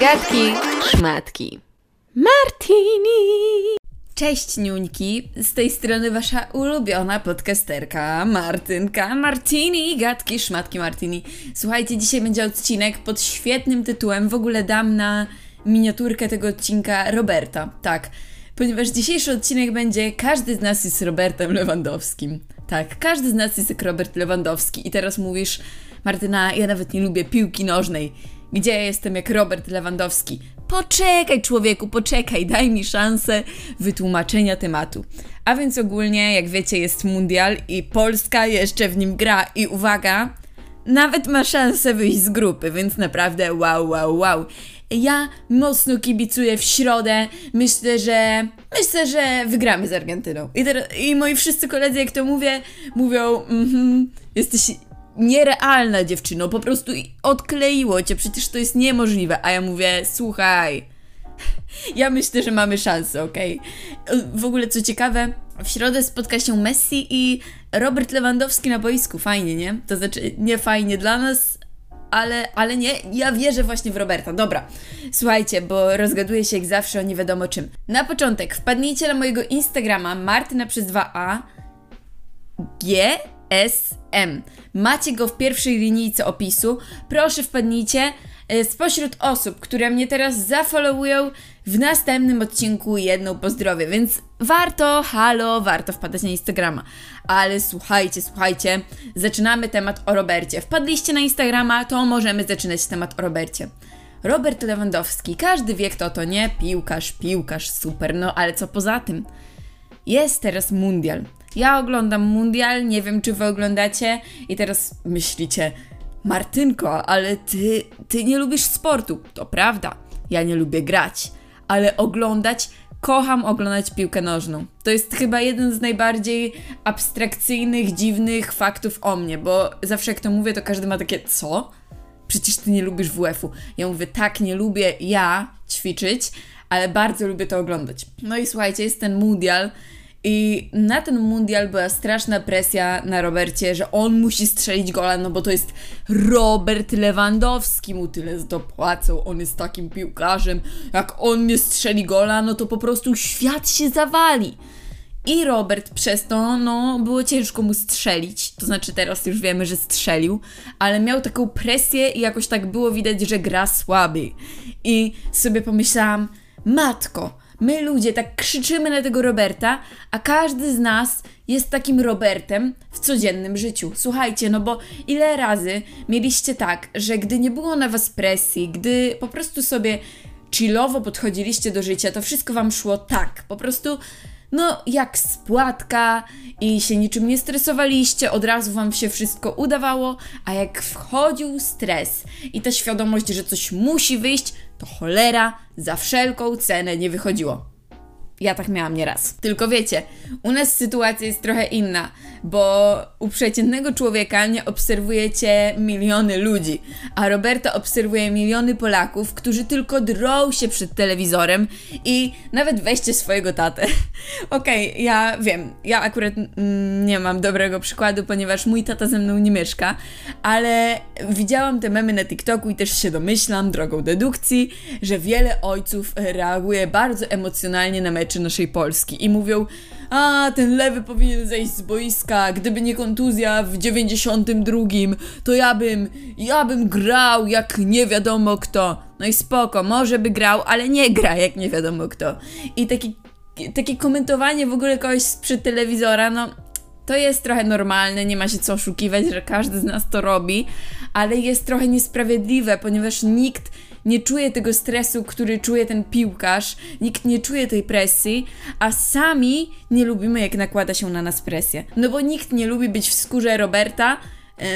Gadki, szmatki. Martini! Cześć niuńki, z tej strony wasza ulubiona podcasterka Martynka Martini, gadki, szmatki Martini. Słuchajcie, dzisiaj będzie odcinek pod świetnym tytułem, w ogóle dam na miniaturkę tego odcinka Roberta, tak. Ponieważ dzisiejszy odcinek będzie Każdy z nas jest Robertem Lewandowskim. Tak, każdy z nas jest jak Robert Lewandowski. I teraz mówisz, Martyna, ja nawet nie lubię piłki nożnej. Gdzie ja jestem jak Robert Lewandowski? Poczekaj, człowieku, poczekaj, daj mi szansę wytłumaczenia tematu. A więc ogólnie, jak wiecie, jest mundial i Polska jeszcze w nim gra. I uwaga, nawet ma szansę wyjść z grupy, więc naprawdę wow, wow, wow. Ja mocno kibicuję w środę. Myślę, że. Myślę, że wygramy z Argentyną. I, teraz, i moi wszyscy koledzy, jak to mówię, mówią: mhm, jesteś nierealna dziewczyno, po prostu odkleiło cię, przecież to jest niemożliwe. A ja mówię: słuchaj. Ja myślę, że mamy szansę, okej? Okay? W ogóle co ciekawe, w środę spotka się Messi i Robert Lewandowski na boisku. Fajnie, nie? To znaczy, nie fajnie dla nas, ale, ale nie, ja wierzę właśnie w Roberta. Dobra, słuchajcie, bo rozgaduję się jak zawsze o nie wiadomo czym. Na początek wpadnijcie na mojego Instagrama Martyna przez 2a GSM. Macie go w pierwszej linijce opisu. Proszę wpadnijcie. E, spośród osób, które mnie teraz zafollowują, w następnym odcinku jedną pozdrowię, więc warto, halo, warto wpadać na Instagrama. Ale słuchajcie, słuchajcie, zaczynamy temat o Robercie. Wpadliście na Instagrama, to możemy zaczynać temat o Robercie. Robert Lewandowski, każdy wie kto to nie, piłkarz, piłkarz, super, no ale co poza tym? Jest teraz mundial. Ja oglądam mundial, nie wiem czy wy oglądacie i teraz myślicie, Martynko, ale ty, ty nie lubisz sportu. To prawda, ja nie lubię grać, ale oglądać, kocham oglądać piłkę nożną. To jest chyba jeden z najbardziej abstrakcyjnych, dziwnych faktów o mnie, bo zawsze jak to mówię, to każdy ma takie, co? Przecież ty nie lubisz WF-u. Ja mówię, tak, nie lubię ja ćwiczyć, ale bardzo lubię to oglądać. No i słuchajcie, jest ten mundial i na ten mundial była straszna presja na Robercie, że on musi strzelić gola, no bo to jest Robert Lewandowski, mu tyle dopłacą, on jest takim piłkarzem. Jak on nie strzeli gola, no to po prostu świat się zawali. I Robert przez to, no, było ciężko mu strzelić. To znaczy, teraz już wiemy, że strzelił, ale miał taką presję i jakoś tak było widać, że gra słaby. I sobie pomyślałam, matko, My ludzie tak krzyczymy na tego Roberta, a każdy z nas jest takim Robertem w codziennym życiu. Słuchajcie, no bo ile razy mieliście tak, że gdy nie było na was presji, gdy po prostu sobie chillowo podchodziliście do życia, to wszystko wam szło tak, po prostu no jak spłatka i się niczym nie stresowaliście, od razu wam się wszystko udawało, a jak wchodził stres i ta świadomość, że coś musi wyjść, to cholera za wszelką cenę nie wychodziło. Ja tak miałam nieraz. Tylko wiecie, u nas sytuacja jest trochę inna, bo u przeciętnego człowieka nie obserwujecie miliony ludzi, a Roberta obserwuje miliony Polaków, którzy tylko drą się przed telewizorem i nawet weźcie swojego tatę. Okej, okay, ja wiem, ja akurat nie mam dobrego przykładu, ponieważ mój tata ze mną nie mieszka, ale widziałam te memy na TikToku i też się domyślam, drogą dedukcji, że wiele ojców reaguje bardzo emocjonalnie na mecze naszej Polski i mówią, a ten lewy powinien zejść z boiska, gdyby nie kontuzja w 92, to ja bym, ja bym grał jak nie wiadomo kto. No i spoko, może by grał, ale nie gra jak nie wiadomo kto. I taki, takie komentowanie w ogóle kogoś sprzed telewizora, no to jest trochę normalne, nie ma się co oszukiwać, że każdy z nas to robi, ale jest trochę niesprawiedliwe, ponieważ nikt nie czuje tego stresu, który czuje ten piłkarz, nikt nie czuje tej presji, a sami nie lubimy, jak nakłada się na nas presję. No bo nikt nie lubi być w skórze Roberta,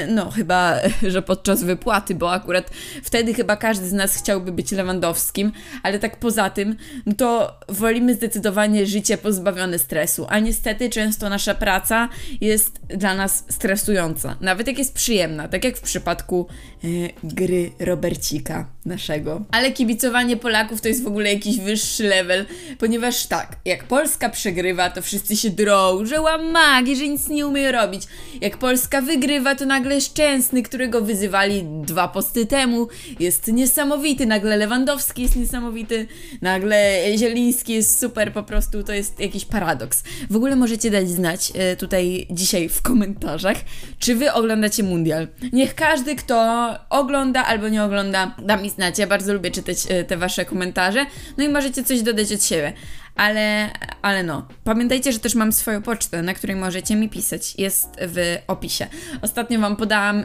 no, chyba, że podczas wypłaty, bo akurat wtedy chyba każdy z nas chciałby być Lewandowskim, ale tak poza tym, no to wolimy zdecydowanie życie pozbawione stresu, a niestety często nasza praca jest dla nas stresująca, nawet jak jest przyjemna, tak jak w przypadku e, gry Robercika naszego. Ale kibicowanie Polaków to jest w ogóle jakiś wyższy level, ponieważ tak, jak Polska przegrywa, to wszyscy się drą, że łamagi, że nic nie umie robić. Jak Polska wygrywa, to nagle Szczęsny, którego wyzywali dwa posty temu, jest niesamowity, nagle Lewandowski jest niesamowity, nagle Zieliński jest super, po prostu to jest jakiś paradoks. W ogóle możecie dać znać e, tutaj dzisiaj w komentarzach, czy wy oglądacie Mundial. Niech każdy, kto ogląda albo nie ogląda, da mi znać. Ja bardzo lubię czytać e, te wasze komentarze, no i możecie coś dodać od siebie ale, ale no. Pamiętajcie, że też mam swoją pocztę, na której możecie mi pisać. Jest w opisie. Ostatnio Wam podałam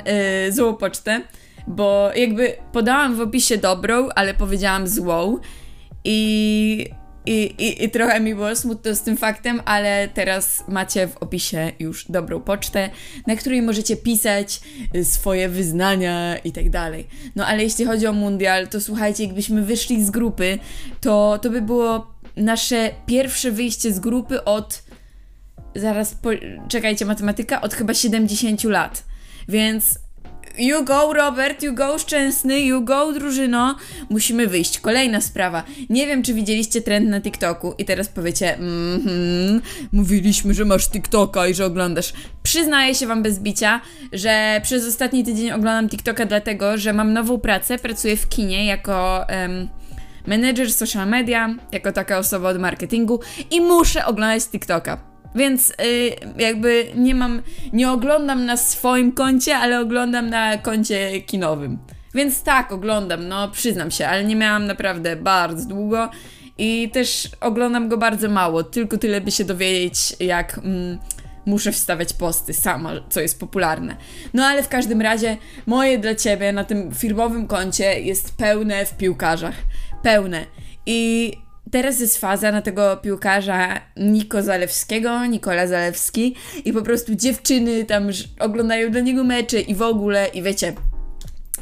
yy, złą pocztę, bo jakby podałam w opisie dobrą, ale powiedziałam złą i, i, i, i trochę mi było smutno z tym faktem, ale teraz macie w opisie już dobrą pocztę, na której możecie pisać y, swoje wyznania i tak dalej. No ale jeśli chodzi o mundial, to słuchajcie, jakbyśmy wyszli z grupy, to, to by było nasze pierwsze wyjście z grupy od. Zaraz, po, czekajcie, matematyka, od chyba 70 lat. Więc You go, Robert, you go, Szczęsny, you go, drużyno. Musimy wyjść. Kolejna sprawa. Nie wiem, czy widzieliście trend na TikToku i teraz powiecie, mhm, mówiliśmy, że masz TikToka i że oglądasz. Przyznaję się wam bez bicia, że przez ostatni tydzień oglądam TikToka dlatego, że mam nową pracę, pracuję w kinie jako... Um, menedżer social media, jako taka osoba od marketingu i muszę oglądać TikToka. Więc yy, jakby nie mam, nie oglądam na swoim koncie, ale oglądam na koncie kinowym. Więc tak, oglądam, no przyznam się, ale nie miałam naprawdę bardzo długo i też oglądam go bardzo mało, tylko tyle by się dowiedzieć, jak mm, muszę wstawiać posty sama, co jest popularne. No ale w każdym razie moje dla ciebie na tym firmowym koncie jest pełne w piłkarzach pełne. I teraz jest faza na tego piłkarza Niko Zalewskiego, Nikola Zalewski i po prostu dziewczyny tam oglądają dla niego mecze i w ogóle, i wiecie,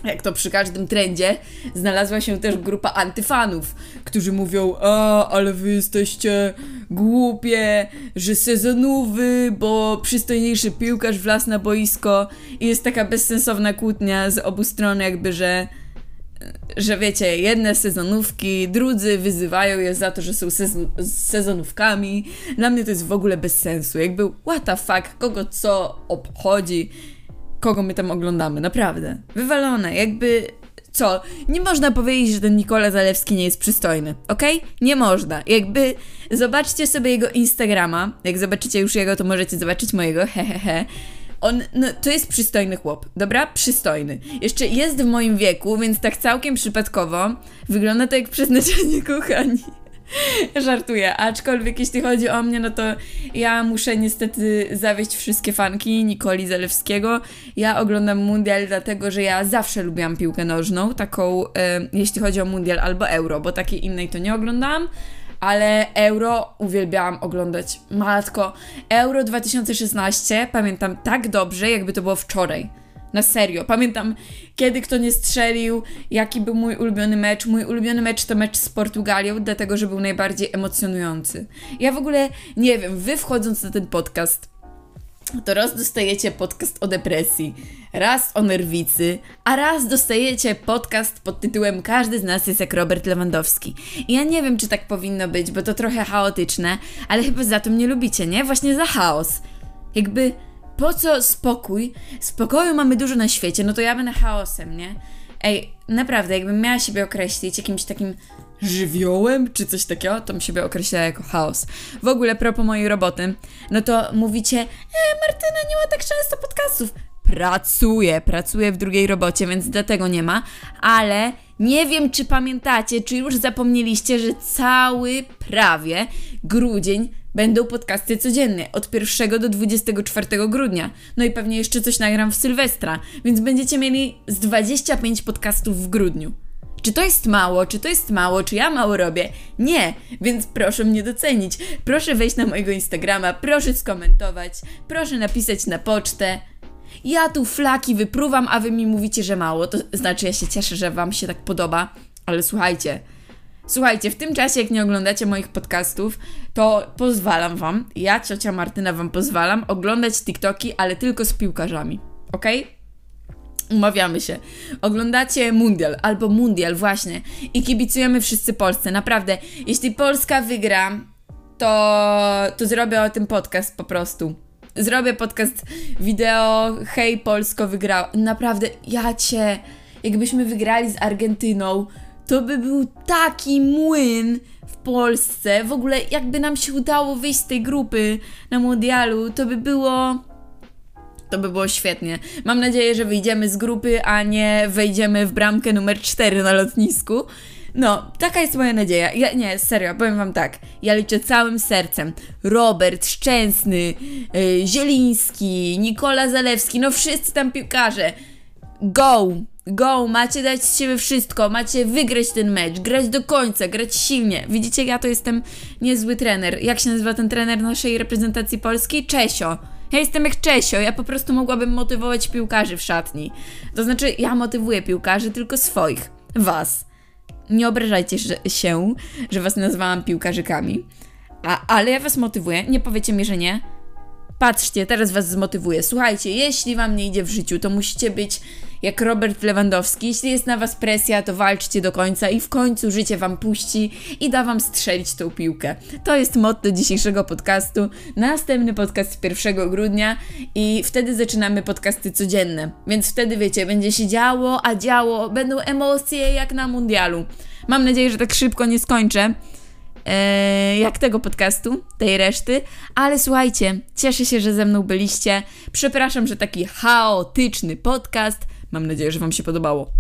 jak to przy każdym trendzie, znalazła się też grupa antyfanów, którzy mówią, a, ale wy jesteście głupie, że sezonowy, bo przystojniejszy piłkarz wlazł na boisko i jest taka bezsensowna kłótnia z obu stron jakby, że że wiecie, jedne sezonówki, drudzy wyzywają je za to, że są sezon sezonówkami. Dla mnie to jest w ogóle bez sensu. Jakby, what the fuck, kogo co obchodzi, kogo my tam oglądamy, naprawdę. Wywalone, jakby co? Nie można powiedzieć, że ten Nikola Zalewski nie jest przystojny, ok? Nie można. Jakby zobaczcie sobie jego Instagrama. Jak zobaczycie już jego, to możecie zobaczyć mojego, hehehe. He, he. On, no, to jest przystojny chłop, dobra? Przystojny. Jeszcze jest w moim wieku, więc tak całkiem przypadkowo wygląda to jak przeznaczenie kochani. Żartuję, aczkolwiek jeśli chodzi o mnie, no to ja muszę niestety zawieść wszystkie fanki Nikoli Zalewskiego. Ja oglądam mundial dlatego, że ja zawsze lubiłam piłkę nożną, taką, e, jeśli chodzi o mundial albo euro, bo takiej innej to nie oglądałam ale Euro uwielbiałam oglądać. Matko, Euro 2016 pamiętam tak dobrze, jakby to było wczoraj. Na serio. Pamiętam, kiedy kto nie strzelił, jaki był mój ulubiony mecz. Mój ulubiony mecz to mecz z Portugalią, dlatego że był najbardziej emocjonujący. Ja w ogóle nie wiem, wy wchodząc na ten podcast, to raz dostajecie podcast o depresji, raz o nerwicy, a raz dostajecie podcast pod tytułem Każdy z nas jest jak Robert Lewandowski. I ja nie wiem, czy tak powinno być, bo to trochę chaotyczne, ale chyba za to mnie lubicie, nie? Właśnie za chaos. Jakby po co spokój? Spokoju mamy dużo na świecie, no to ja będę chaosem, nie? Ej, naprawdę, jakbym miała siebie określić jakimś takim żywiołem, czy coś takiego, to mi siebie określa jako chaos. W ogóle, propos mojej roboty, no to mówicie, e, Martyna nie ma tak często podcastów. Pracuję, pracuję w drugiej robocie, więc dlatego nie ma, ale nie wiem, czy pamiętacie, czy już zapomnieliście, że cały prawie grudzień będą podcasty codziennie, od 1 do 24 grudnia. No i pewnie jeszcze coś nagram w Sylwestra, więc będziecie mieli z 25 podcastów w grudniu. Czy to jest mało? Czy to jest mało? Czy ja mało robię? Nie, więc proszę mnie docenić. Proszę wejść na mojego Instagrama, proszę skomentować, proszę napisać na pocztę. Ja tu flaki wypruwam, a wy mi mówicie, że mało. To znaczy, ja się cieszę, że wam się tak podoba, ale słuchajcie. Słuchajcie, w tym czasie, jak nie oglądacie moich podcastów, to pozwalam wam, ja, ciocia Martyna, wam pozwalam oglądać TikToki, ale tylko z piłkarzami. ok? Umawiamy się. Oglądacie Mundial albo Mundial właśnie i kibicujemy wszyscy Polsce. Naprawdę, jeśli Polska wygra, to, to zrobię o tym podcast po prostu. zrobię podcast wideo, hej Polsko wygrała. Naprawdę, ja cię, jakbyśmy wygrali z Argentyną, to by był taki młyn w Polsce. W ogóle jakby nam się udało wyjść z tej grupy na mundialu, to by było... To by było świetnie. Mam nadzieję, że wyjdziemy z grupy, a nie wejdziemy w bramkę numer 4 na lotnisku. No, taka jest moja nadzieja. Ja, nie, serio, powiem wam tak. Ja liczę całym sercem. Robert, Szczęsny, yy, Zieliński, Nikola Zalewski, no wszyscy tam piłkarze. Go! Go! Macie dać z siebie wszystko, macie wygrać ten mecz, grać do końca, grać silnie. Widzicie, ja to jestem niezły trener. Jak się nazywa ten trener naszej reprezentacji polskiej? Czesio. Ja jestem jak Czesio, ja po prostu mogłabym motywować piłkarzy w szatni. To znaczy, ja motywuję piłkarzy, tylko swoich. Was. Nie obrażajcie się, że was nazwałam piłkarzykami. A, ale ja was motywuję. Nie powiecie mi, że nie. Patrzcie, teraz was zmotywuję. Słuchajcie, jeśli wam nie idzie w życiu, to musicie być jak Robert Lewandowski. Jeśli jest na was presja, to walczcie do końca i w końcu życie wam puści i da wam strzelić tą piłkę. To jest motto dzisiejszego podcastu. Następny podcast 1 grudnia i wtedy zaczynamy podcasty codzienne. Więc wtedy wiecie, będzie się działo, a działo, będą emocje jak na mundialu. Mam nadzieję, że tak szybko nie skończę e, jak tego podcastu, tej reszty, ale słuchajcie, cieszę się, że ze mną byliście. Przepraszam, że taki chaotyczny podcast. Mam nadzieję, że Wam się podobało.